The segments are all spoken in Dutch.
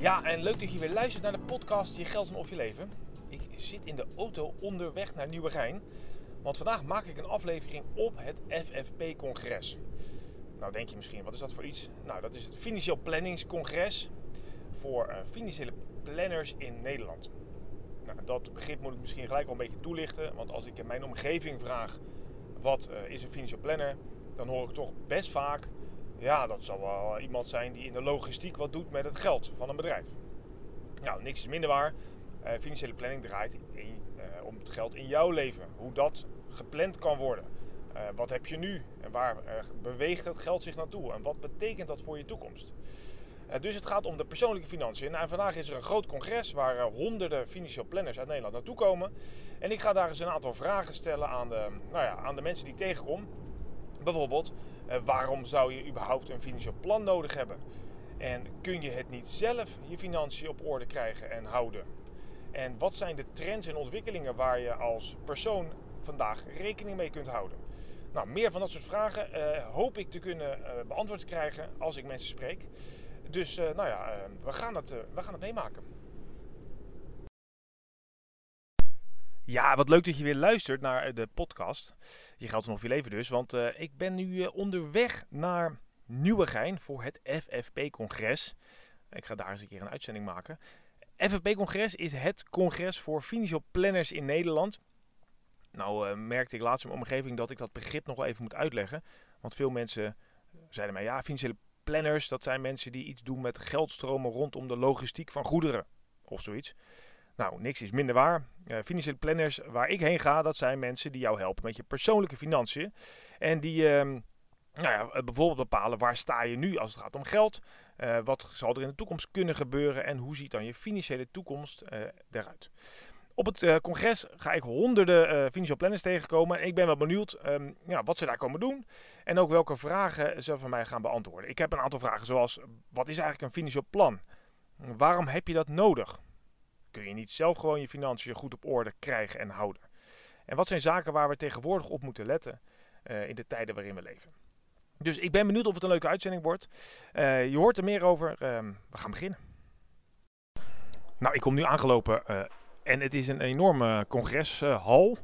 Ja, en leuk dat je weer luistert naar de podcast Je Geld en Of Je Leven. Ik zit in de auto onderweg naar Nieuwegein. Want vandaag maak ik een aflevering op het FFP-congres. Nou denk je misschien, wat is dat voor iets? Nou, dat is het Financieel Planningscongres voor uh, financiële planners in Nederland. Nou, dat begrip moet ik misschien gelijk wel een beetje toelichten. Want als ik in mijn omgeving vraag, wat uh, is een financieel planner? Dan hoor ik toch best vaak ja, dat zal wel iemand zijn die in de logistiek wat doet met het geld van een bedrijf. Nou, niks is minder waar. Uh, financiële planning draait uh, om het geld in jouw leven. Hoe dat gepland kan worden. Wat heb je nu en waar beweegt het geld zich naartoe? En wat betekent dat voor je toekomst? dus het gaat om de persoonlijke financiën. Nou, vandaag is er een groot congres waar honderden financieel planners uit Nederland naartoe komen. En ik ga daar eens een aantal vragen stellen aan de, nou ja, aan de mensen die ik tegenkom. Bijvoorbeeld, waarom zou je überhaupt een financieel plan nodig hebben? En kun je het niet zelf je financiën op orde krijgen en houden? En wat zijn de trends en ontwikkelingen waar je als persoon vandaag rekening mee kunt houden? Nou, meer van dat soort vragen uh, hoop ik te kunnen uh, beantwoord krijgen als ik mensen spreek. Dus nou ja, we, gaan het, we gaan het meemaken. Ja, wat leuk dat je weer luistert naar de podcast. Je geldt nog je leven dus, want uh, ik ben nu uh, onderweg naar Nieuwegein voor het FFP-congres. Ik ga daar eens een keer een uitzending maken. FFP-congres is het congres voor financial planners in Nederland. Nou merkte ik laatst in mijn omgeving dat ik dat begrip nog wel even moet uitleggen. Want veel mensen zeiden mij, ja, financiële planners, dat zijn mensen die iets doen met geldstromen rondom de logistiek van goederen of zoiets. Nou, niks is minder waar. Uh, financiële planners waar ik heen ga, dat zijn mensen die jou helpen met je persoonlijke financiën. En die uh, nou ja, eh, bijvoorbeeld bepalen waar sta je nu als het gaat om geld. Uh, wat zal er in de toekomst kunnen gebeuren en hoe ziet dan je financiële toekomst uh, eruit. Op het congres ga ik honderden financieel planners tegenkomen. En ik ben wel benieuwd um, ja, wat ze daar komen doen. En ook welke vragen ze van mij gaan beantwoorden. Ik heb een aantal vragen zoals, wat is eigenlijk een financieel plan? Waarom heb je dat nodig? Kun je niet zelf gewoon je financiën goed op orde krijgen en houden? En wat zijn zaken waar we tegenwoordig op moeten letten uh, in de tijden waarin we leven? Dus ik ben benieuwd of het een leuke uitzending wordt. Uh, je hoort er meer over. Uh, we gaan beginnen. Nou, ik kom nu aangelopen uh, en het is een enorme congreshal.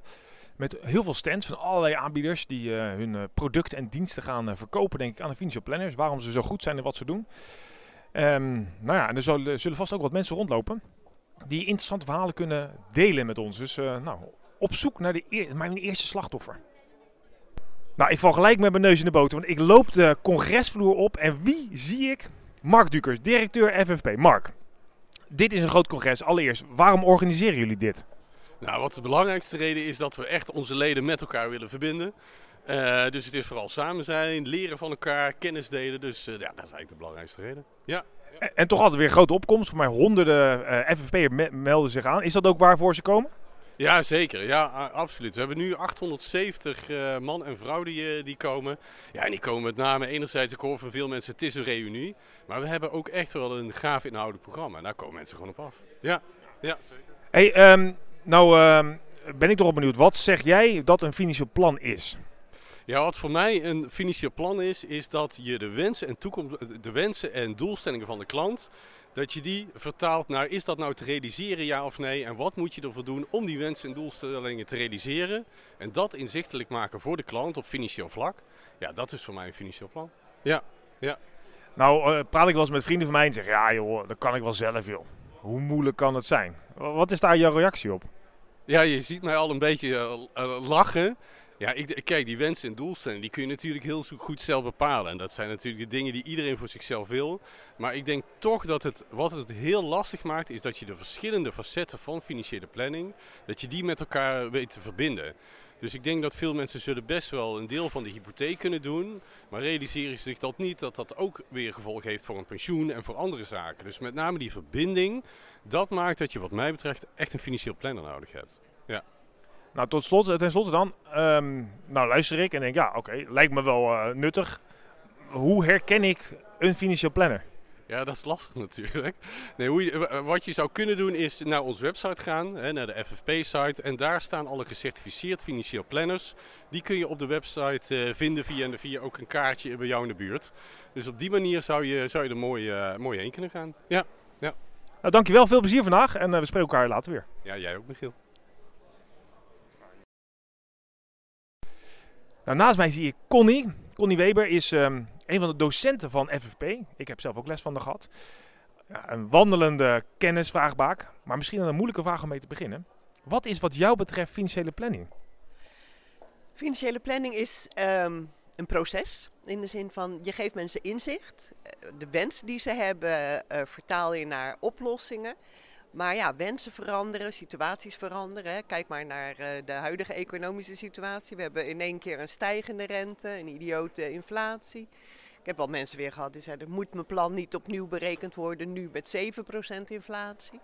Met heel veel stands van allerlei aanbieders die hun producten en diensten gaan verkopen, denk ik, aan de financial planners. Waarom ze zo goed zijn en wat ze doen. Um, nou ja, er zullen vast ook wat mensen rondlopen die interessante verhalen kunnen delen met ons. Dus uh, nou, op zoek naar de mijn eerste slachtoffer. Nou, ik val gelijk met mijn neus in de boter, want ik loop de congresvloer op en wie zie ik? Mark Dukers, directeur FFP. Mark, dit is een groot congres. Allereerst, waarom organiseren jullie dit? Nou, wat de belangrijkste reden is dat we echt onze leden met elkaar willen verbinden. Uh, dus het is vooral samen zijn, leren van elkaar, kennis delen. Dus uh, ja, dat is eigenlijk de belangrijkste reden. Ja. En toch altijd weer grote opkomst. Voor mij honderden uh, FFP'ers me melden zich aan. Is dat ook waarvoor ze komen? Ja, zeker. Ja, absoluut. We hebben nu 870 uh, man en vrouw die, uh, die komen. Ja, en die komen met name enerzijds, ik hoor van veel mensen, het is een reunie. Maar we hebben ook echt wel een gaaf inhoudelijk programma. En daar komen mensen gewoon op af. Ja, ja zeker. Hey, um, nou um, ben ik toch wel benieuwd. Wat zeg jij dat een financieel plan is? Ja, wat voor mij een financieel plan is, is dat je de wensen en, toekomst, de wensen en doelstellingen van de klant, dat je die vertaalt naar is dat nou te realiseren ja of nee en wat moet je ervoor doen om die wensen en doelstellingen te realiseren en dat inzichtelijk maken voor de klant op financieel vlak. Ja, dat is voor mij een financieel plan. Ja, ja. Nou, uh, praat ik wel eens met vrienden van mij en zeg ja joh, dat kan ik wel zelf joh. Hoe moeilijk kan het zijn? Wat is daar jouw reactie op? Ja, je ziet mij al een beetje uh, uh, lachen. Ja, ik, kijk, die wensen en doelstellingen die kun je natuurlijk heel goed zelf bepalen. En dat zijn natuurlijk de dingen die iedereen voor zichzelf wil. Maar ik denk toch dat het, wat het heel lastig maakt, is dat je de verschillende facetten van financiële planning, dat je die met elkaar weet te verbinden. Dus ik denk dat veel mensen zullen best wel een deel van de hypotheek kunnen doen. Maar realiseren zich dat niet, dat dat ook weer gevolg heeft voor een pensioen en voor andere zaken. Dus met name die verbinding, dat maakt dat je wat mij betreft echt een financieel planner nodig hebt. Nou, tot slot, ten slotte dan. Ehm, nou, luister ik en denk, ja, oké, lijkt me wel uh, nuttig. Hoe herken ik een financieel planner? Ja, dat is lastig natuurlijk. Nee, hoe je, wat je zou kunnen doen is naar onze website gaan, hè, naar de FFP-site. En daar staan alle gecertificeerd financieel planners. Die kun je op de website uh, vinden via, en via ook een kaartje bij jou in de buurt. Dus op die manier zou je, zou je er mooi, uh, mooi heen kunnen gaan. Ja, ja. Nou, dankjewel, veel plezier vandaag en we spreken elkaar later weer. Ja, jij ook Michiel. Nou, naast mij zie ik Connie. Connie Weber is um, een van de docenten van FFP. Ik heb zelf ook les van haar gehad. Ja, een wandelende kennisvraagbaak. Maar misschien een moeilijke vraag om mee te beginnen. Wat is wat jou betreft financiële planning? Financiële planning is um, een proces. In de zin van je geeft mensen inzicht. De wensen die ze hebben uh, vertaal je naar oplossingen. Maar ja, wensen veranderen, situaties veranderen. Kijk maar naar uh, de huidige economische situatie. We hebben in één keer een stijgende rente, een idiote inflatie. Ik heb wel mensen weer gehad die zeiden, moet mijn plan niet opnieuw berekend worden, nu met 7% inflatie.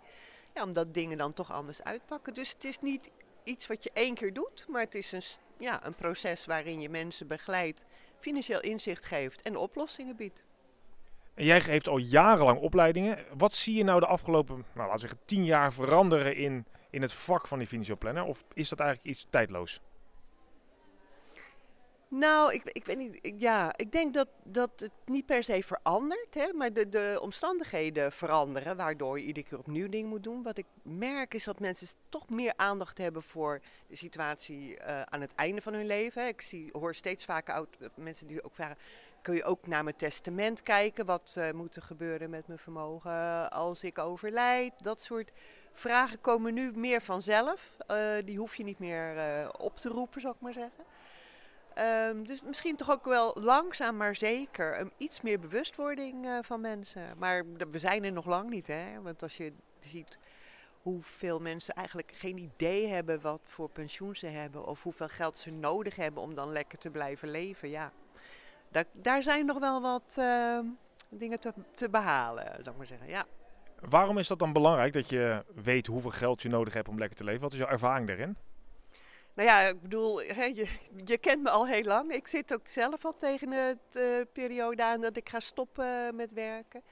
Ja, omdat dingen dan toch anders uitpakken. Dus het is niet iets wat je één keer doet, maar het is een, ja, een proces waarin je mensen begeleidt, financieel inzicht geeft en oplossingen biedt. En jij geeft al jarenlang opleidingen. Wat zie je nou de afgelopen, nou, laten zeggen, tien jaar veranderen in, in het vak van die financieel planner? Of is dat eigenlijk iets tijdloos? Nou, ik, ik weet niet. Ja, ik denk dat, dat het niet per se verandert, hè, maar de, de omstandigheden veranderen, waardoor je iedere keer opnieuw dingen moet doen. Wat ik merk is dat mensen toch meer aandacht hebben voor de situatie uh, aan het einde van hun leven. Ik zie, hoor steeds vaker oud, mensen die ook vragen: kun je ook naar mijn testament kijken? Wat uh, moet er gebeuren met mijn vermogen als ik overlijd? Dat soort vragen komen nu meer vanzelf. Die hoef je niet meer op te roepen, zou ik maar zeggen. Um, dus misschien toch ook wel langzaam maar zeker een iets meer bewustwording uh, van mensen. Maar we zijn er nog lang niet, hè? Want als je ziet hoeveel mensen eigenlijk geen idee hebben wat voor pensioen ze hebben of hoeveel geld ze nodig hebben om dan lekker te blijven leven, ja. Daar, daar zijn nog wel wat uh, dingen te, te behalen, zou ik maar zeggen, ja. Waarom is dat dan belangrijk dat je weet hoeveel geld je nodig hebt om lekker te leven? Wat is jouw ervaring daarin? Nou ja, ik bedoel, je, je, kent me al heel lang. Ik zit ook zelf al tegen de uh, periode aan dat ik ga stoppen met werken.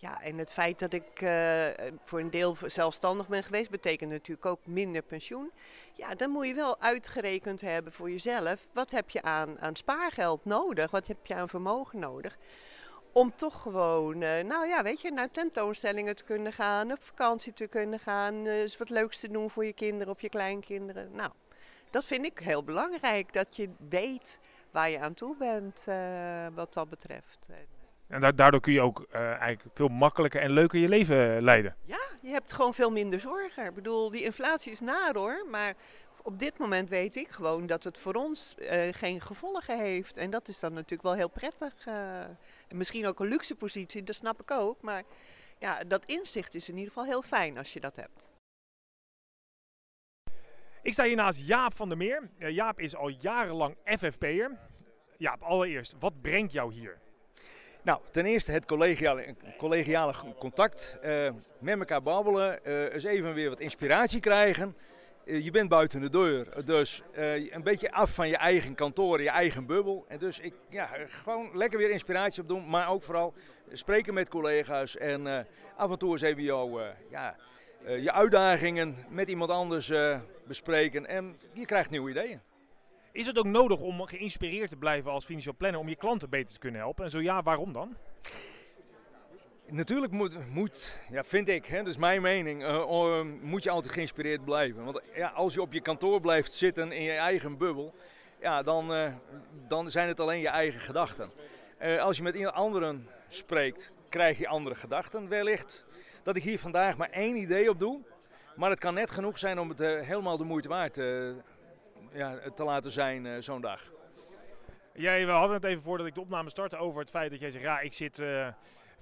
Ja, en het feit dat ik uh, voor een deel zelfstandig ben geweest, betekent natuurlijk ook minder pensioen. Ja, dan moet je wel uitgerekend hebben voor jezelf. Wat heb je aan, aan spaargeld nodig? Wat heb je aan vermogen nodig? Om toch gewoon, uh, nou ja, weet je, naar tentoonstellingen te kunnen gaan, op vakantie te kunnen gaan, eens wat leuks te doen voor je kinderen of je kleinkinderen. Nou, dat vind ik heel belangrijk, dat je weet waar je aan toe bent uh, wat dat betreft. En daardoor kun je ook uh, eigenlijk veel makkelijker en leuker je leven leiden. Ja, je hebt gewoon veel minder zorgen. Ik bedoel, die inflatie is naar hoor, maar op dit moment weet ik gewoon dat het voor ons uh, geen gevolgen heeft. En dat is dan natuurlijk wel heel prettig. misschien ook een luxe positie, dat snap ik ook. Maar ja, dat inzicht is in ieder geval heel fijn als je dat hebt. Ik sta hier naast Jaap van der Meer. Uh, Jaap is al jarenlang FFP'er. Jaap, allereerst, wat brengt jou hier? Nou, ten eerste het collegiale, collegiale contact. Uh, met elkaar babbelen. Uh, eens even weer wat inspiratie krijgen. je bent buiten de deur, dus een beetje af van je eigen kantoor, je eigen bubbel. En dus ik, ja, gewoon lekker weer inspiratie opdoen. Maar ook vooral spreken met collega's. En af en toe eens even ja, je uitdagingen met iemand anders bespreken en je krijgt nieuwe ideeën. Is het ook nodig om geïnspireerd te blijven als financieel planner om je klanten beter te kunnen helpen? En zo ja, waarom dan? Natuurlijk moet, moet ja, vind ik, hè, dat is mijn mening, uh, moet je altijd geïnspireerd blijven. Want ja, als je op je kantoor blijft zitten in je eigen bubbel, ja, dan, uh, dan zijn het alleen je eigen gedachten. Uh, als je met anderen spreekt, krijg je andere gedachten. Wellicht dat ik hier vandaag maar één idee op doe, maar het kan net genoeg zijn om het uh, helemaal de moeite waard uh, ja, te laten zijn uh, zo'n dag. Jij, we hadden het even voordat ik de opname startte over het feit dat jij zegt, ja, ik zit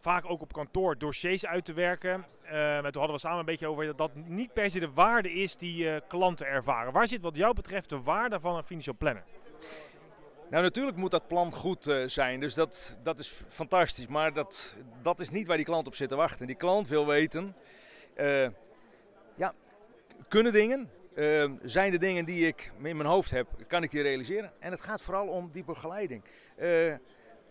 vaak ook op kantoor dossiers uit te werken. Uh, toen hadden we samen een beetje over dat dat niet per se de waarde is die uh, klanten ervaren. Waar zit wat jou betreft de waarde van een financieel planner? Nou, natuurlijk moet dat plan goed uh, zijn, dus dat, dat is fantastisch. Maar dat, dat is niet waar die klant op zit te wachten. Die klant wil weten, kunnen dingen, zijn de dingen die ik in mijn hoofd heb, kan ik die realiseren? En het gaat vooral om die begeleiding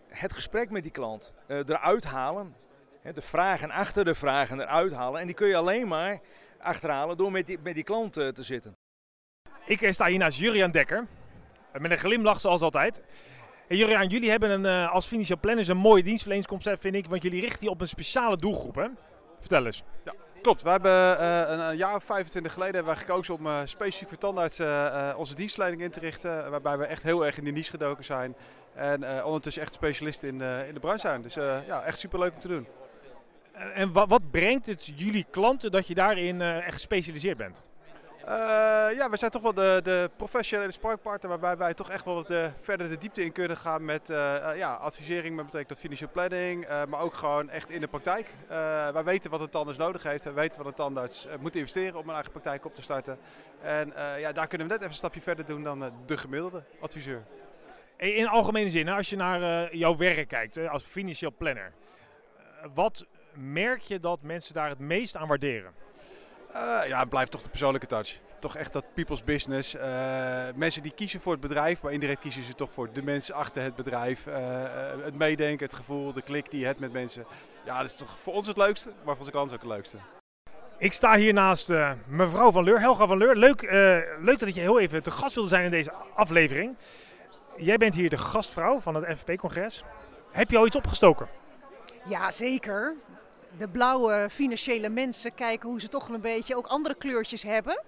het gesprek met die klant uh, eruit halen. Hè, de vragen achter de vragen eruit halen. En die kun je alleen maar achterhalen door met die, met die klant uh, te zitten. Ik eh, sta hier naast Jurian Dekker. Met een glimlach zoals altijd. Hey, Jurian, jullie hebben een, als financial planners een mooi dienstverleningsconcept vind ik. Want jullie richten je op een speciale doelgroep hè? Vertel eens. Ja, klopt. We hebben uh, een, jaar of 25 geleden hebben wij gekozen om uh, specifiek voor tandartsen uh, onze dienstverlening in te richten. Waarbij we echt heel erg in de niche gedoken zijn. En ondertussen echt specialist in, in de branche zijn. Dus ja, echt super leuk om te doen. En wat, wat brengt het jullie klanten dat je daarin echt gespecialiseerd bent? Ja, we zijn toch wel de, de professionele sparkpartner waarbij wij toch echt wel wat de, verder de diepte in kunnen gaan met ja, advisering, met betekent dat financial planning, maar ook gewoon echt in de praktijk. wij weten wat een tandarts nodig heeft, we weten wat een tandarts moet investeren om een eigen praktijk op te starten. En ja, daar kunnen we net even een stapje verder doen dan de gemiddelde adviseur. In algemene zin, als je naar jouw werk kijkt als financieel planner, wat merk je dat mensen daar het meest aan waarderen? Uh, ja, het blijft toch de persoonlijke touch. Toch echt dat people's business. mensen die kiezen voor het bedrijf, maar indirect kiezen ze toch voor de mensen achter het bedrijf. het meedenken, het gevoel, de klik die je hebt met mensen. Ja, dat is toch voor ons het leukste, maar voor onze klant ook het leukste. Ik sta hier naast mevrouw Van Leur, Helga van Leur. Leuk, leuk dat je heel even te gast wilde zijn in deze aflevering. Jij bent hier de gastvrouw van het FFP-congres. Heb je al iets opgestoken? Ja, zeker. De blauwe financiële mensen kijken hoe ze toch een beetje ook andere kleurtjes hebben.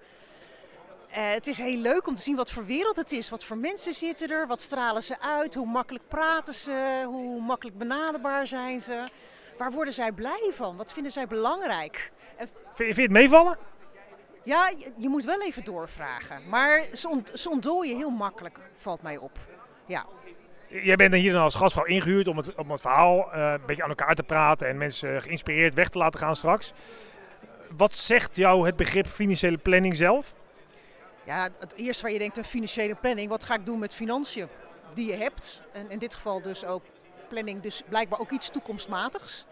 Uh, het is heel leuk om te zien wat voor wereld het is. Wat voor mensen zitten er? Wat stralen ze uit? Hoe makkelijk praten ze? Hoe makkelijk benaderbaar zijn ze? Waar worden zij blij van? Wat vinden zij belangrijk? En... Vind je het meevallen? Ja, je, je, moet wel even doorvragen. Maar ze, ont ze ontdooien heel makkelijk, valt mij op. Ja. Jij bent hier dan als gastvrouw ingehuurd om het, om het verhaal uh, een beetje aan elkaar te praten en mensen geïnspireerd weg te laten gaan straks. Wat zegt jou het begrip financiële planning zelf? Ja, het eerste waar je denkt, een financiële planning. Wat ga ik doen met financiën die je hebt? En in dit geval dus ook planning, dus blijkbaar ook iets toekomstmatigs.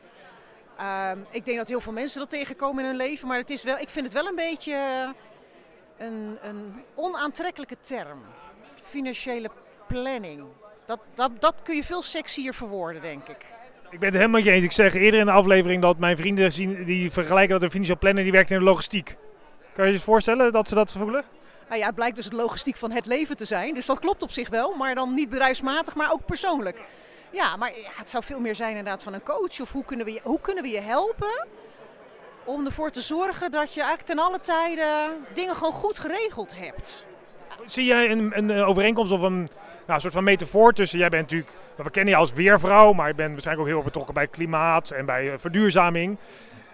Uh, ik denk dat heel veel mensen dat tegenkomen in hun leven, maar het is wel, ik vind het wel een beetje een, een onaantrekkelijke term. Financiële planning. Dat, dat, dat kun je veel sexier verwoorden, denk ik. Ik ben het helemaal je eens. Ik zeg eerder in de aflevering dat mijn vrienden zien, die vergelijken dat een financieel planner die werkt in de logistiek. Kan je je voorstellen dat ze dat voelen? Nou ja, het blijkt dus het logistiek van het leven te zijn. Dus dat klopt op zich wel, maar dan niet bedrijfsmatig, maar ook persoonlijk. Ja, maar ja, het zou veel meer zijn inderdaad van een coach. Of hoe kunnen we je, hoe kunnen we je helpen om ervoor te zorgen dat je eigenlijk ten alle tijden dingen gewoon goed geregeld hebt. Zie jij een, een overeenkomst of een, nou, een soort van metafoor tussen, jij bent natuurlijk, we kennen je als weervrouw, maar je bent waarschijnlijk ook heel betrokken bij klimaat en bij eh, verduurzaming.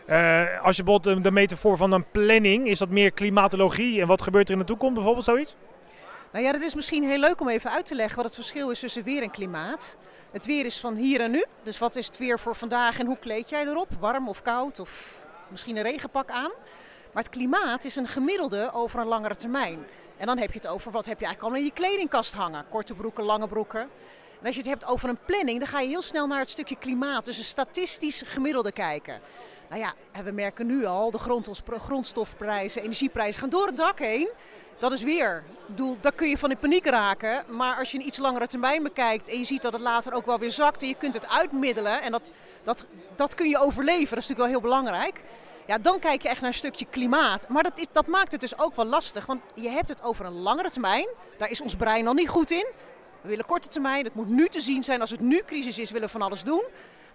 Uh, als je bijvoorbeeld de metafoor van een planning, is dat meer klimatologie en wat gebeurt er in de toekomst bijvoorbeeld zoiets? Nou ja, dat is misschien heel leuk om even uit te leggen wat het verschil is tussen weer en klimaat. Het weer is van hier en nu, dus wat is het weer voor vandaag en hoe kleed jij erop? Warm of koud of misschien een regenpak aan? Maar het klimaat is een gemiddelde over een langere termijn. En dan heb je het over wat heb je eigenlijk al in je kledingkast hangen. Korte broeken, lange broeken. En als je het hebt over een planning, dan ga je heel snel naar het stukje klimaat. Dus een statistisch gemiddelde kijken. Nou ja, we merken nu al, de grondstofprijzen, energieprijzen gaan door het dak heen. Dat is weer, bedoel, daar kun je van in paniek raken. Maar als je een iets langere termijn bekijkt en je ziet dat het later ook wel weer zakt en je kunt het uitmiddelen en dat, dat, dat kun je overleven, dat is natuurlijk wel heel belangrijk. Ja, dan kijk je echt naar een stukje klimaat. Maar dat, is, dat maakt het dus ook wel lastig. Want je hebt het over een langere termijn. Daar is ons brein al niet goed in. We willen korte termijn. Het moet nu te zien zijn. Als het nu crisis is, willen we van alles doen.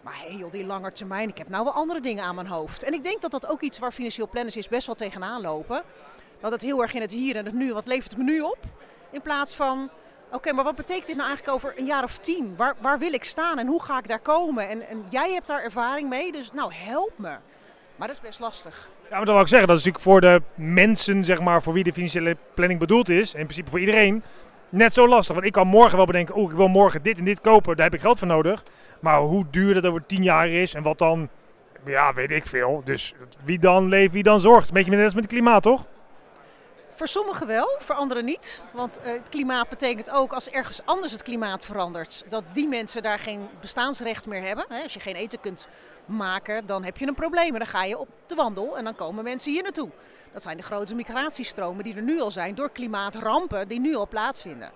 Maar heel die lange termijn, ik heb nou wel andere dingen aan mijn hoofd. En ik denk dat dat ook iets waar financieel planners is best wel tegenaan lopen. Dat het heel erg in het hier en het nu, wat levert het me nu op? In plaats van, oké, maar wat betekent dit nou eigenlijk over een jaar of tien? Waar, waar wil ik staan en hoe ga ik daar komen? En, en jij hebt daar ervaring mee, dus nou help me. Maar dat is best lastig. Ja, maar dat wil ik zeggen. Dat is natuurlijk voor de mensen, zeg maar, voor wie de financiële planning bedoeld is. In principe voor iedereen. net zo lastig. Want ik kan morgen wel bedenken, oeh, ik wil morgen dit en dit kopen, daar heb ik geld voor nodig. Maar hoe duur dat over tien jaar is en wat dan, ja, weet ik veel. Dus wie dan leeft, wie dan zorgt. Een beetje net als met het klimaat, toch? Voor sommigen wel, voor anderen niet. Want eh, het klimaat betekent ook als ergens anders het klimaat verandert, dat die mensen daar geen bestaansrecht meer hebben. Hè, als je geen eten kunt maken, dan heb je een probleem. En dan ga je op de wandel en dan komen mensen hier naartoe. Dat zijn de grote migratiestromen die er nu al zijn door klimaatrampen die nu al plaatsvinden.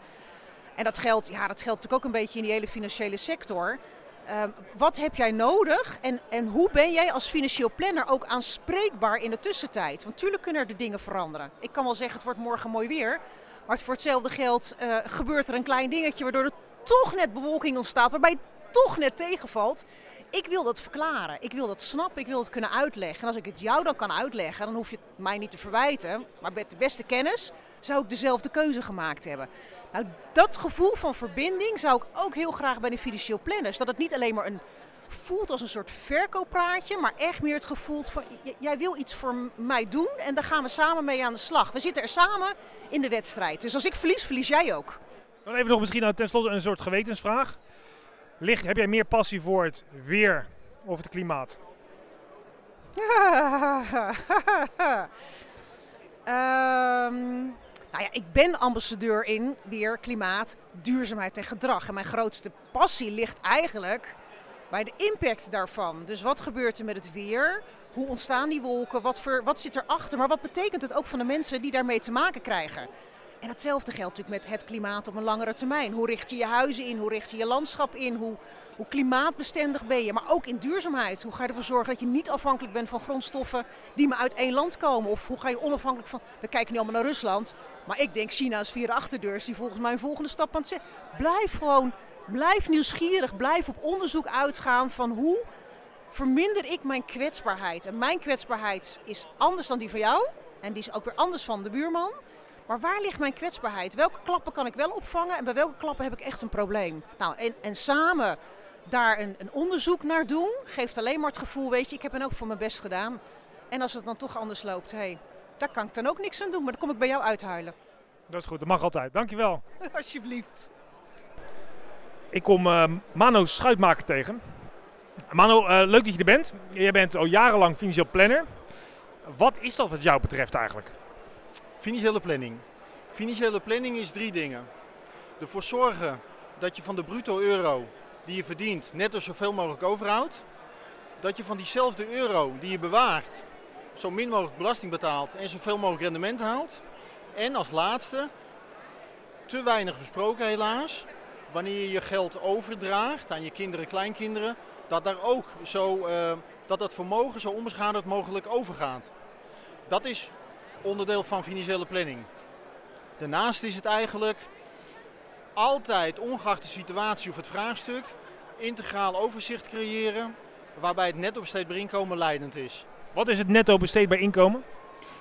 En dat geldt, ja, dat geldt natuurlijk ook een beetje in die hele financiële sector. Ehm, wat heb jij nodig en, en hoe ben jij als financieel planner ook aanspreekbaar in de tussentijd? Want natuurlijk kunnen er de dingen veranderen. Ik kan wel zeggen het wordt morgen mooi weer, maar voor hetzelfde geld uh, gebeurt er een klein dingetje waardoor er toch net bewolking ontstaat, waarbij het toch net tegenvalt. Ik wil dat verklaren, ik wil dat snappen, ik wil het kunnen uitleggen. En als ik het jou dan kan uitleggen, dan hoef je het mij niet te verwijten. Maar met de beste kennis zou ik dezelfde keuze gemaakt hebben. Nou, dat gevoel van verbinding zou ik ook heel graag bij de financieel planners. Dat het niet alleen maar een voelt als een soort verkooppraatje, maar echt meer het gevoel van jij wil iets voor mij doen en daar gaan we samen mee aan de slag. We zitten er samen in de wedstrijd. Dus als ik verlies, verlies jij ook. Dan even nog misschien tenslotte een soort gewetensvraag. Ligt, heb jij meer passie voor het weer of het klimaat? um, Nou ja, ik ben ambassadeur in weer klimaat, duurzaamheid en gedrag. En mijn grootste passie ligt eigenlijk bij de impact daarvan. Dus wat gebeurt er met het weer? Hoe ontstaan die wolken? Wat, voor, wat zit erachter? Maar wat betekent het ook van de mensen die daarmee te maken krijgen? En hetzelfde geldt natuurlijk met het klimaat op een langere termijn. Hoe richt je je huizen in? Hoe richt je je landschap in? Hoe, hoe klimaatbestendig ben je? Maar ook in duurzaamheid. Hoe ga je ervoor zorgen dat je niet afhankelijk bent van grondstoffen die maar uit één land komen? Of hoe ga je onafhankelijk van. We kijken nu allemaal naar Rusland. Maar ik denk China is via de achterdeur. Is die volgens mij een volgende stap aan het zetten. Blijf gewoon. Blijf nieuwsgierig. Blijf op onderzoek uitgaan van hoe verminder ik mijn kwetsbaarheid. En mijn kwetsbaarheid is anders dan die van jou. En die is ook weer anders van de buurman. Maar waar ligt mijn kwetsbaarheid? Welke klappen kan ik wel opvangen en bij welke klappen heb ik echt een probleem? Nou, en, en samen daar een, een, onderzoek naar doen, geeft alleen maar het gevoel, weet je, ik heb er ook voor mijn best gedaan. En als het dan toch anders loopt, hé, hey, daar kan ik dan ook niks aan doen, maar dan kom ik bij jou uithuilen. Dat is goed, dat mag altijd. Dankjewel. Alsjeblieft. Ik kom uh, Mano Schuitmaker tegen. Mano, uh, leuk dat je er bent. Jij bent al jarenlang financieel planner. Wat is dat wat jou betreft eigenlijk? Financiële planning. Financiële planning is drie dingen. Ervoor zorgen dat je van de bruto euro die je verdient net als zoveel mogelijk overhoudt. Dat je van diezelfde euro die je bewaart zo min mogelijk belasting betaalt en zoveel mogelijk rendement haalt. En als laatste, te weinig besproken helaas, wanneer je je geld overdraagt aan je kinderen en kleinkinderen, dat daar ook zo, uh, dat dat vermogen zo onbeschadigd mogelijk overgaat. Dat is onderdeel van financiële planning. Daarnaast is het eigenlijk altijd, ongeacht de situatie of het vraagstuk, integraal overzicht creëren waarbij het netto besteedbaar inkomen leidend is. Wat is het netto besteedbaar inkomen?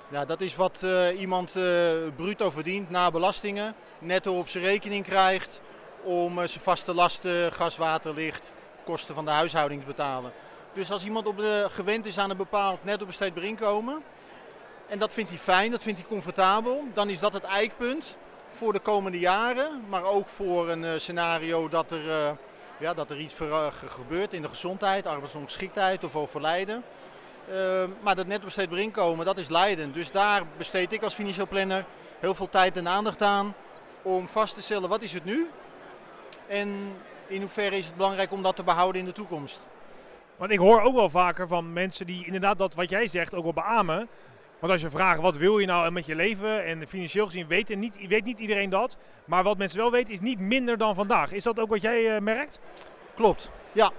Ja, dat is wat uh, iemand uh, bruto verdient na belastingen, netto op zijn rekening krijgt om uh, zijn vaste lasten, gas, water, licht, kosten van de huishouding te betalen. Dus als iemand op de, gewend is aan een bepaald netto besteedbaar inkomen, en dat vindt hij fijn, dat vindt hij comfortabel. Dan is dat het eikpunt voor de komende jaren. Maar ook voor een uh, scenario dat er, uh, ja, dat er iets gebeurt in de gezondheid, arbeidsongeschiktheid of overlijden. maar dat netto besteedbaar inkomen, dat is leidend. Dus daar besteed ik als financieel planner heel veel tijd en aandacht aan. Om vast te stellen, wat is het nu? En in hoeverre is het belangrijk om dat te behouden in de toekomst? Want ik hoor ook wel vaker van mensen die inderdaad dat wat jij zegt ook wel beamen. Want als je vraagt wat wil je nou met je leven en financieel gezien weet, niet, weet niet iedereen dat. Maar wat mensen wel weten is niet minder dan vandaag. Is dat ook wat jij uh, merkt? Klopt, ja.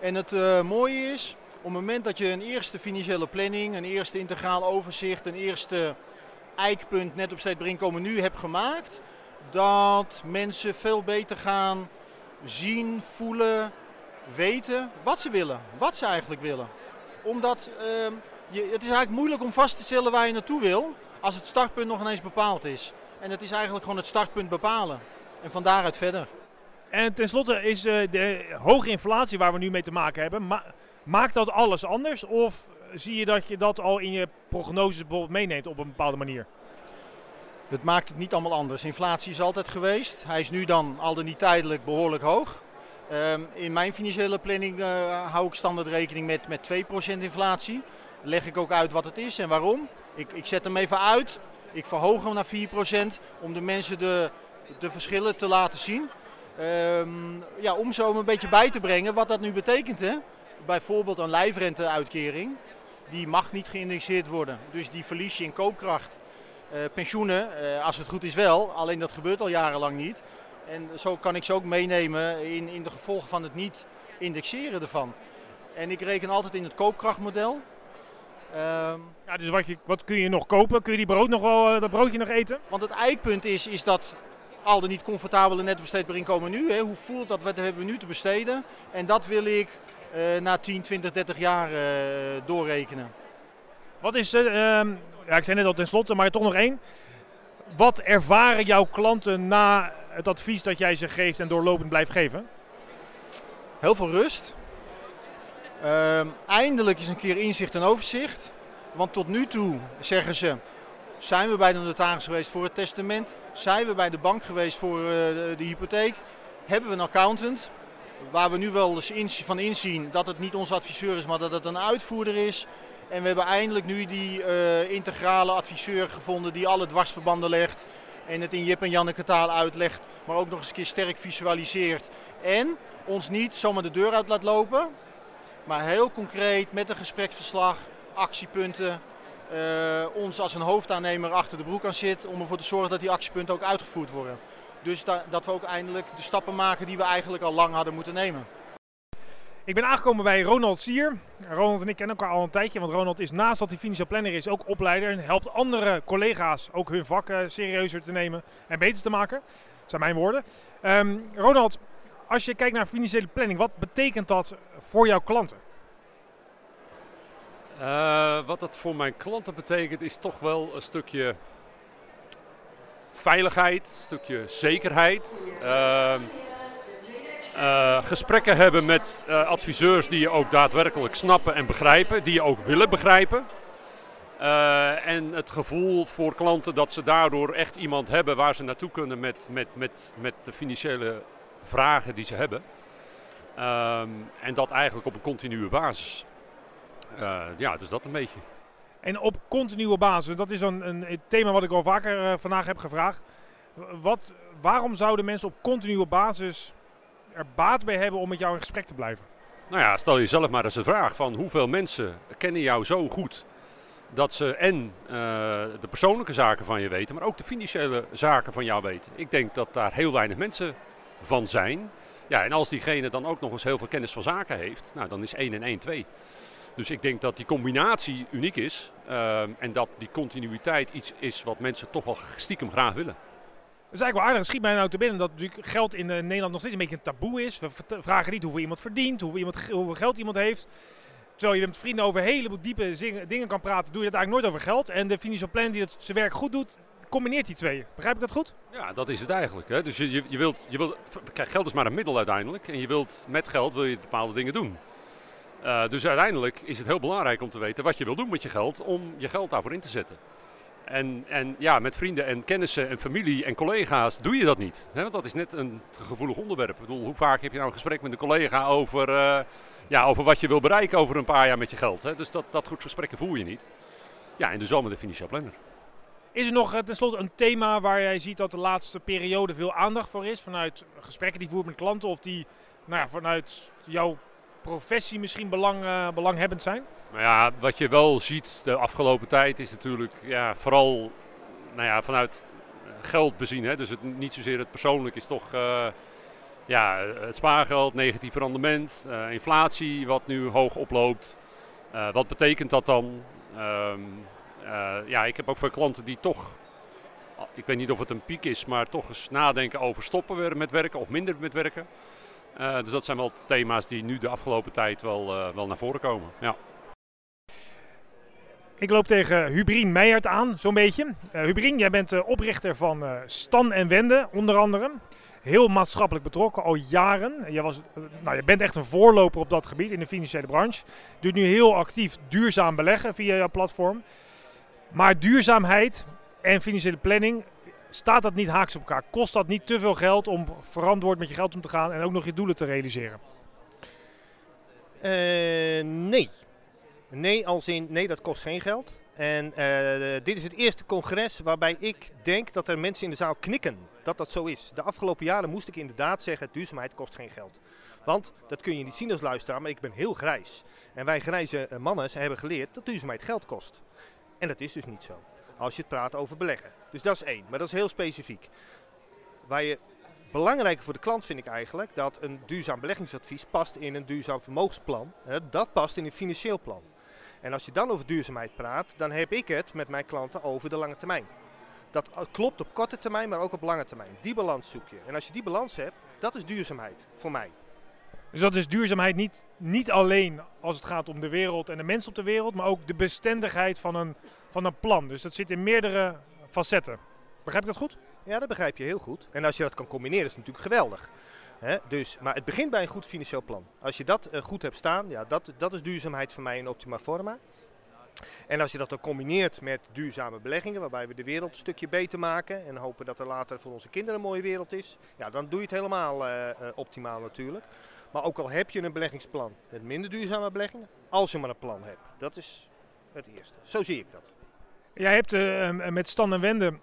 En het uh, mooie is, op het moment dat je een eerste financiële planning, een eerste integraal overzicht, een eerste eikpunt net op steeds inkomen nu hebt gemaakt, dat mensen veel beter gaan zien, voelen, weten wat ze willen, wat ze eigenlijk willen. Omdat uh, je, het is eigenlijk moeilijk om vast te stellen waar je naartoe wil als het startpunt nog ineens bepaald is. En het is eigenlijk gewoon het startpunt bepalen. En van daaruit verder. En tenslotte is uh, de hoge inflatie waar we nu mee te maken hebben, ma maakt dat alles anders? Of zie je dat je dat al in je prognoses bijvoorbeeld meeneemt op een bepaalde manier? Het maakt het niet allemaal anders. Inflatie is altijd geweest. Hij is nu dan al dan niet tijdelijk behoorlijk hoog. Ehm, in mijn financiële planning uh, hou ik standaard rekening met, met 2% inflatie. Leg ik ook uit wat het is en waarom. Ik, ik zet hem even uit. Ik verhoog hem naar 4% om de mensen de, de verschillen te laten zien. Um, ja, om zo een beetje bij te brengen wat dat nu betekent. Hè? Bijvoorbeeld een lijfrenteuitkering. Die mag niet geïndexeerd worden. Dus die verlies je in koopkracht. Uh, pensioenen, uh, als het goed is wel. Alleen dat gebeurt al jarenlang niet. En zo kan ik ze ook meenemen in, in de gevolgen van het niet indexeren ervan. En ik reken altijd in het koopkrachtmodel. Um, ja, dus wat, je, wat kun je nog kopen? Kun je die brood nog wel, uh, dat broodje nog eten? Want het eikpunt is, is dat al de niet comfortabele netto besteedbaar inkomen nu. Hè, hoe voelt dat, wat hebben we nu te besteden? En dat wil ik uh, na 10, 20, 30 jaar uh, doorrekenen. Wat is, uh, ja, ik zei net al tenslotte, maar toch nog één. Wat ervaren jouw klanten na het advies dat jij ze geeft en doorlopend blijft geven? Heel veel rust. Uh, eindelijk is een keer inzicht en overzicht. Want tot nu toe zeggen ze, zijn we bij de notaris geweest voor het testament? Zijn we bij de bank geweest voor uh, de, hypotheek? Hebben we een accountant? Waar we nu wel eens van inzien dat het niet onze adviseur is, maar dat het een uitvoerder is. En we hebben eindelijk nu die uh, integrale adviseur gevonden die alle dwarsverbanden legt. En het in Jip en Janneke taal uitlegt, maar ook nog eens een keer sterk visualiseert. En ons niet zomaar de deur uit laat lopen, maar heel concreet met een gespreksverslag, actiepunten, uh, ons als een hoofdaannemer achter de broek aan zit om ervoor te zorgen dat die actiepunten ook uitgevoerd worden. Dus da dat we ook eindelijk de stappen maken die we eigenlijk al lang hadden moeten nemen. Ik ben aangekomen bij Ronald Sier. Ronald en ik kennen elkaar al een tijdje, want Ronald is naast dat hij financieel planner is ook opleider en helpt andere collega's ook hun vak serieuzer te nemen en beter te maken. Dat zijn mijn woorden. Um, Ronald, als je kijkt naar financiële planning, wat betekent dat voor jouw klanten? Uh, wat dat voor mijn klanten betekent is toch wel een stukje veiligheid, een stukje zekerheid. Uh, uh, gesprekken hebben met uh, adviseurs die je ook daadwerkelijk snappen en begrijpen, die je ook willen begrijpen. En het gevoel voor klanten dat ze daardoor echt iemand hebben waar ze naartoe kunnen met, met, met, met de financiële vragen die ze hebben. Um, en dat eigenlijk op een continue basis. ja, dus dat een beetje. En op continue basis, dat is een, een thema wat ik al vaker vandaag heb gevraagd. Wat, waarom zouden mensen op continue basis er baat bij hebben om met jou in gesprek te blijven? Nou ja, stel jezelf maar eens de vraag van hoeveel mensen kennen jou zo goed dat ze en uh, de persoonlijke zaken van je weten, maar ook de financiële zaken van jou weten. Ik denk dat daar heel weinig mensen van zijn. Ja, en als diegene dan ook nog eens heel veel kennis van zaken heeft, nou dan is 1 en 1 2. Dus ik denk dat die combinatie uniek is uh, en dat die continuïteit iets is wat mensen toch wel stiekem graag willen. Dat is eigenlijk wel aardig. Het schiet mij nou te binnen dat natuurlijk geld in uh, Nederland nog steeds een beetje een taboe is. We vragen niet hoeveel iemand verdient, hoeveel, iemand, hoeveel geld iemand heeft. Terwijl je met vrienden over hele diepe dingen kan praten, doe je dat eigenlijk nooit over geld. En de financial plan die het zijn werk goed doet, combineert die twee. Begrijp ik dat goed? Ja, dat is het eigenlijk. Hè? Dus je, je, wilt, je wilt, geld is maar een middel uiteindelijk. En je wilt met geld wil je bepaalde dingen doen. Uh, dus uiteindelijk is het heel belangrijk om te weten wat je wil doen met je geld, om je geld daarvoor in te zetten. En, en ja, met vrienden en kennissen en familie en collega's doe je dat niet. Hè? Want dat is net een gevoelig onderwerp. Ik bedoel, hoe vaak heb je nou een gesprek met een collega over, uh, ja, over wat je wil bereiken over een paar jaar met je geld. Hè? Dus dat, dat goed gesprekken voel je niet. Ja, en dus wel met de financieel planner. Is er nog tenslotte een thema waar jij ziet dat de laatste periode veel aandacht voor is? Vanuit gesprekken die voert met klanten of die nou ja, vanuit jouw professie misschien belang, uh, belanghebbend zijn? Nou ja, wat je wel ziet de afgelopen tijd is natuurlijk ja, vooral nou ja, vanuit geld bezien. Hè? Dus het, niet zozeer het persoonlijk is toch uh, ja, het spaargeld, negatief rendement, inflatie wat nu hoog oploopt. Wat betekent dat dan? Um, ja, ik heb ook veel klanten die toch, ik weet niet of het een piek is, maar toch eens nadenken over stoppen met werken of minder met werken. dus dat zijn wel thema's die nu de afgelopen tijd wel, wel naar voren komen. Ja. Ik loop tegen Hubrien Meijert aan, zo'n beetje. Uh, Hubrien, jij bent oprichter van Stan en Wende, onder andere. Heel maatschappelijk betrokken, al jaren. Je, was, nou, je bent echt een voorloper op dat gebied in de financiële branche. Doet nu heel actief duurzaam beleggen via jouw platform. Maar duurzaamheid en financiële planning Staat dat niet haaks op elkaar? Kost dat niet te veel geld om verantwoord met je geld om te gaan en ook nog je doelen te realiseren? Eh, nee. Nee, als in, nee, dat kost geen geld. En eh, dit is het eerste congres waarbij ik denk dat er mensen in de zaal knikken dat dat zo is. De afgelopen jaren moest ik inderdaad zeggen, duurzaamheid kost geen geld. Want, dat kun je niet zien als luisteraar, maar ik ben heel grijs. En wij grijze eh, mannen ze hebben geleerd dat duurzaamheid geld kost. En dat is dus niet zo. Als je het praat over beleggen. Dus dat is één, maar dat is heel specifiek. Waar je belangrijker voor de klant vind ik eigenlijk dat een duurzaam beleggingsadvies past in een duurzaam vermogensplan. Dat past in een financieel plan. En als je dan over duurzaamheid praat, dan heb ik het met mijn klanten over de lange termijn. Dat eh, klopt op korte termijn, maar ook op lange termijn. Die balans zoek je. En als je die balans hebt, dat is duurzaamheid voor mij. Dus dat is duurzaamheid niet, niet alleen als het gaat om de wereld en de mensen op de wereld, maar ook de bestendigheid van een, van een plan. Dus dat zit in meerdere facetten. Begrijp ik dat goed? Ja, dat begrijp je heel goed. En als je dat kan combineren, is het natuurlijk geweldig. Dus, maar het begint bij een goed financieel plan. Als je dat eh, goed hebt staan, ja, dat, dat is duurzaamheid voor mij in optima forma. En als je dat dan combineert met duurzame beleggingen, waarbij we de wereld een stukje beter maken en hopen dat er later voor onze kinderen een mooie wereld is, ja, dan doe je het helemaal eh, eh, optimaal natuurlijk. Maar ook al heb je een beleggingsplan met minder duurzame beleggingen, als je maar een plan hebt. Dat is het eerste. Zo zie ik dat. Jij hebt eh, eh, met Stan en Wende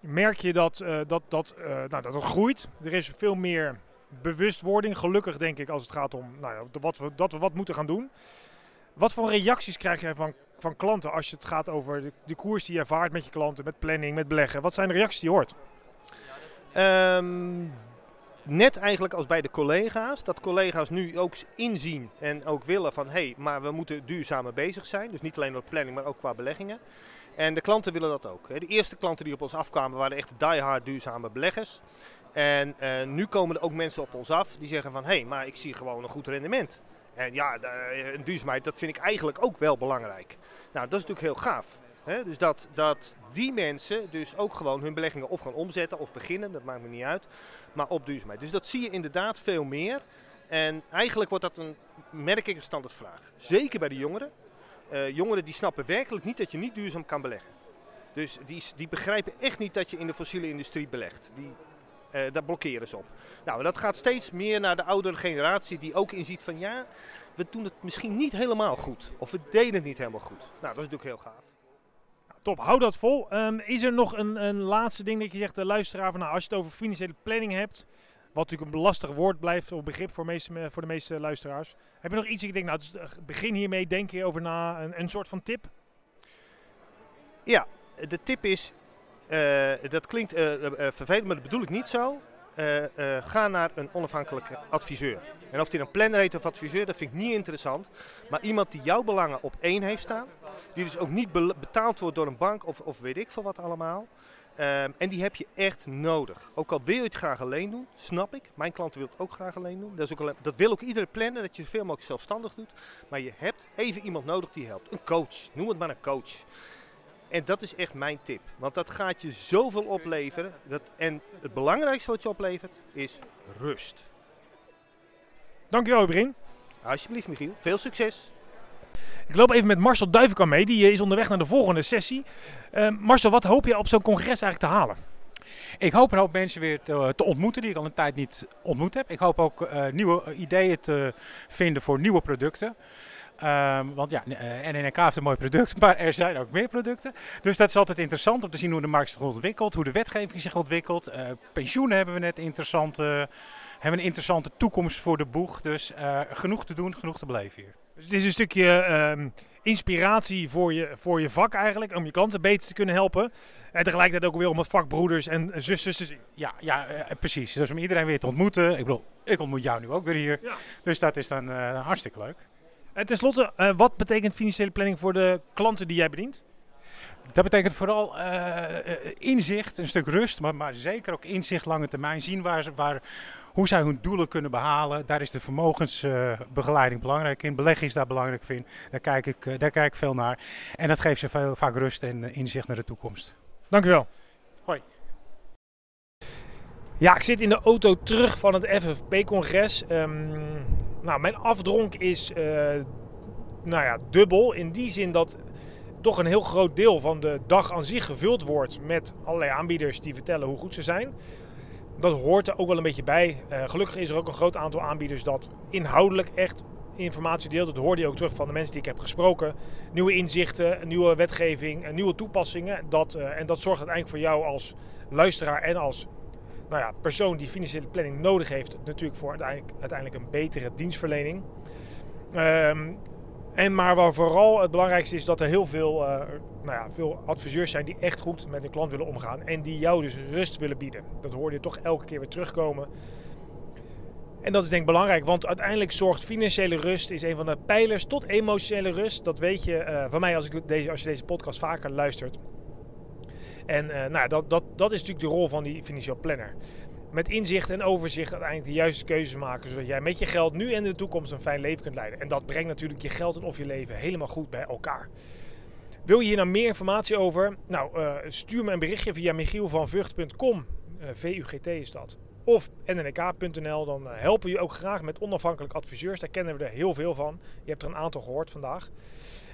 merk je dat, eh, dat, dat, nou, dat het groeit. Er is veel meer bewustwording, gelukkig denk ik, als het gaat om nou ja, wat we, dat we wat moeten gaan doen. Wat voor reacties krijg jij van, van klanten als het gaat over de, de koers die je ervaart met je klanten, met planning, met beleggen? Wat zijn de reacties die je hoort? Ehm, net eigenlijk als bij de collega's, dat collega's nu ook inzien en ook willen van hé, hey, maar we moeten duurzamer bezig zijn. Dus niet alleen op planning, maar ook qua beleggingen. En de klanten willen dat ook. De eerste klanten die op ons afkwamen waren echt diehard duurzame beleggers. En eh, nu komen er ook mensen op ons af die zeggen van hé, hey, maar ik zie gewoon een goed rendement. En ja, een duurzaamheid, dat vind ik eigenlijk ook wel belangrijk. Nou, dat is natuurlijk heel gaaf. Dus dat, dat die mensen dus ook gewoon hun beleggingen of gaan omzetten of beginnen, dat maakt me niet uit, maar op duurzaamheid. Dus dat zie je inderdaad veel meer. En eigenlijk wordt dat een, merk ik, een standaardvraag. Zeker bij de jongeren. Eh, jongeren die snappen werkelijk niet dat je niet duurzaam kan beleggen. Dus die, die begrijpen echt niet dat je in de fossiele industrie belegt. Die, daar blokkeren ze op. Nou, dat gaat steeds meer naar de oudere generatie die ook inziet van ja, we doen het misschien niet helemaal goed. Of we deden het niet helemaal goed. Nou, dat is natuurlijk heel gaaf. Top, hou dat vol. Ehm, is er nog een, een laatste ding dat je zegt, de luisteraar, van, nou, als je het over financiële planning hebt, wat natuurlijk een lastig woord blijft of begrip voor, meeste, voor de meeste luisteraars. Heb je nog iets dat je denkt, nou, dus, eh, begin hiermee, denk je over na, een, een soort van tip? Ja, de tip is, eh, dat klinkt eh, eh, vervelend, maar dat bedoel ik niet zo. Eh, eh, ga naar een onafhankelijke adviseur. En of die een planner heet of adviseur, dat vind ik niet interessant. Maar iemand die jouw belangen op één heeft staan. Die dus ook niet be- betaald wordt door een bank of, of weet ik veel wat allemaal. Ehm, en die heb je echt nodig. Ook al wil je het graag alleen doen, snap ik. Mijn klanten willen het ook graag alleen doen. Dat, is ook dat wil ook iedere planner, dat je zoveel mogelijk zelfstandig doet. Maar je hebt even iemand nodig die helpt. Een coach, noem het maar een coach. En dat is echt mijn tip. Want dat gaat je zoveel opleveren. Dat, en het belangrijkste wat je oplevert is rust. Dankjewel, Brin. Alsjeblieft, Michiel. Veel succes. Ik loop even met Marcel Duivenkamp mee, die eh, is onderweg naar de volgende sessie. Eh, Marcel, wat hoop je op zo'n congres eigenlijk te halen? Ik hoop een hoop mensen weer te, te ontmoeten die ik al een tijd niet ontmoet heb. Ik hoop ook eh, nieuwe ideeën te vinden voor nieuwe producten. Ehm, want ja, eh, NNK heeft een mooi product, maar er zijn ook meer producten. Dus dat is altijd interessant om te zien hoe de markt zich ontwikkelt, hoe de wetgeving zich ontwikkelt. Eh, pensioenen hebben we net interessant, hebben een interessante toekomst voor de boeg. Dus eh, genoeg te doen, genoeg te beleven hier. Dus het is een stukje ehm, inspiratie voor je, voor je vak eigenlijk, om je klanten beter te kunnen helpen. En tegelijkertijd ook weer om het vak broeders en zusters te zien. Ja, ja precies. Dus om iedereen weer te ontmoeten. Ik bedoel, ik ontmoet jou nu ook weer hier. Ja. Dus dat is dan hartstikke leuk. En tenslotte, eh, wat betekent financiële planning voor de klanten die jij bedient? Dat betekent vooral eh, eh, inzicht, een stuk rust, maar, maar zeker ook inzicht lange termijn. Zien waar, waar, hoe zij hun doelen kunnen behalen. Daar is de vermogensbegeleiding belangrijk in. Beleggen is daar belangrijk in. Daar kijk ik, eh, daar kijk ik veel naar. En dat geeft ze veel, vaak rust en eh, inzicht naar de toekomst. Dankjewel. Hoi. Ja, ik zit in de auto terug van het FFP-congres. Ehm, nou, mijn afdronk is eh, nou ja, dubbel. In die zin dat toch een heel groot deel van de dag aan zich gevuld wordt met allerlei aanbieders die vertellen hoe goed ze zijn. Dat hoort er ook wel een beetje bij. Uh, gelukkig is er ook een groot aantal aanbieders dat inhoudelijk echt informatie deelt. Dat hoorde je ook terug van de mensen die ik heb gesproken. Nieuwe inzichten, nieuwe wetgeving, nieuwe toepassingen. Dat, en dat zorgt uiteindelijk voor jou als luisteraar en als nou ja, persoon die financiële planning nodig heeft, natuurlijk voor uiteindelijk, uiteindelijk een betere dienstverlening. Um, en maar waar vooral het belangrijkste is dat er heel veel, uh, nou ja, veel adviseurs zijn die echt goed met een klant willen omgaan. En die jou dus rust willen bieden. Dat hoor je toch elke keer weer terugkomen. En dat is denk ik belangrijk, want uiteindelijk zorgt financiële rust is een van de pijlers tot emotionele rust. Dat weet je uh, van mij als, ik deze, als je deze podcast vaker luistert. En uh, nou, dat, dat, dat is natuurlijk de rol van die financieel planner met inzicht en overzicht uiteindelijk de juiste keuzes maken. Zodat jij met je geld nu en in de toekomst een fijn leven kunt leiden. En dat brengt natuurlijk je geld en of je leven helemaal goed bij elkaar. Wil je hier nou meer informatie over? Nou, uh, stuur me een berichtje via michielvanvugt.com. Uh, VUGT is dat. Of nnk.nl. Dan uh, helpen we je ook graag met onafhankelijk adviseurs. Daar kennen we er heel veel van. Je hebt er een aantal gehoord vandaag.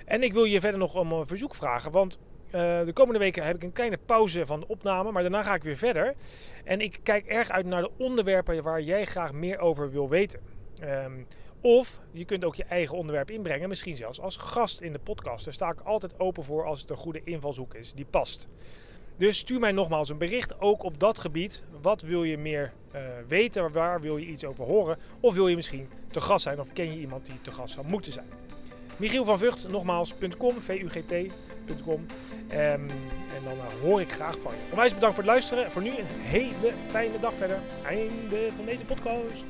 En ik wil je verder nog om een verzoek vragen. Want uh, de komende weken heb ik een kleine pauze van de opname, maar daarna ga ik weer verder. En ik kijk erg uit naar de onderwerpen waar jij graag meer over wil weten. Um, of je kunt ook je eigen onderwerp inbrengen, misschien zelfs als gast in de podcast. Daar sta ik altijd open voor als het een goede invalshoek is die past. Dus stuur mij nogmaals een bericht, ook op dat gebied. Wat wil je meer uh, weten? Waar wil je iets over horen? Of wil je misschien te gast zijn? Of ken je iemand die te gast zou moeten zijn? Michiel van Vught, nogmaals.com, vugt.com. Um, en dan uh, hoor ik graag van je. Onwijs bedankt voor het luisteren. Voor nu een hele fijne dag verder. Einde van deze podcast.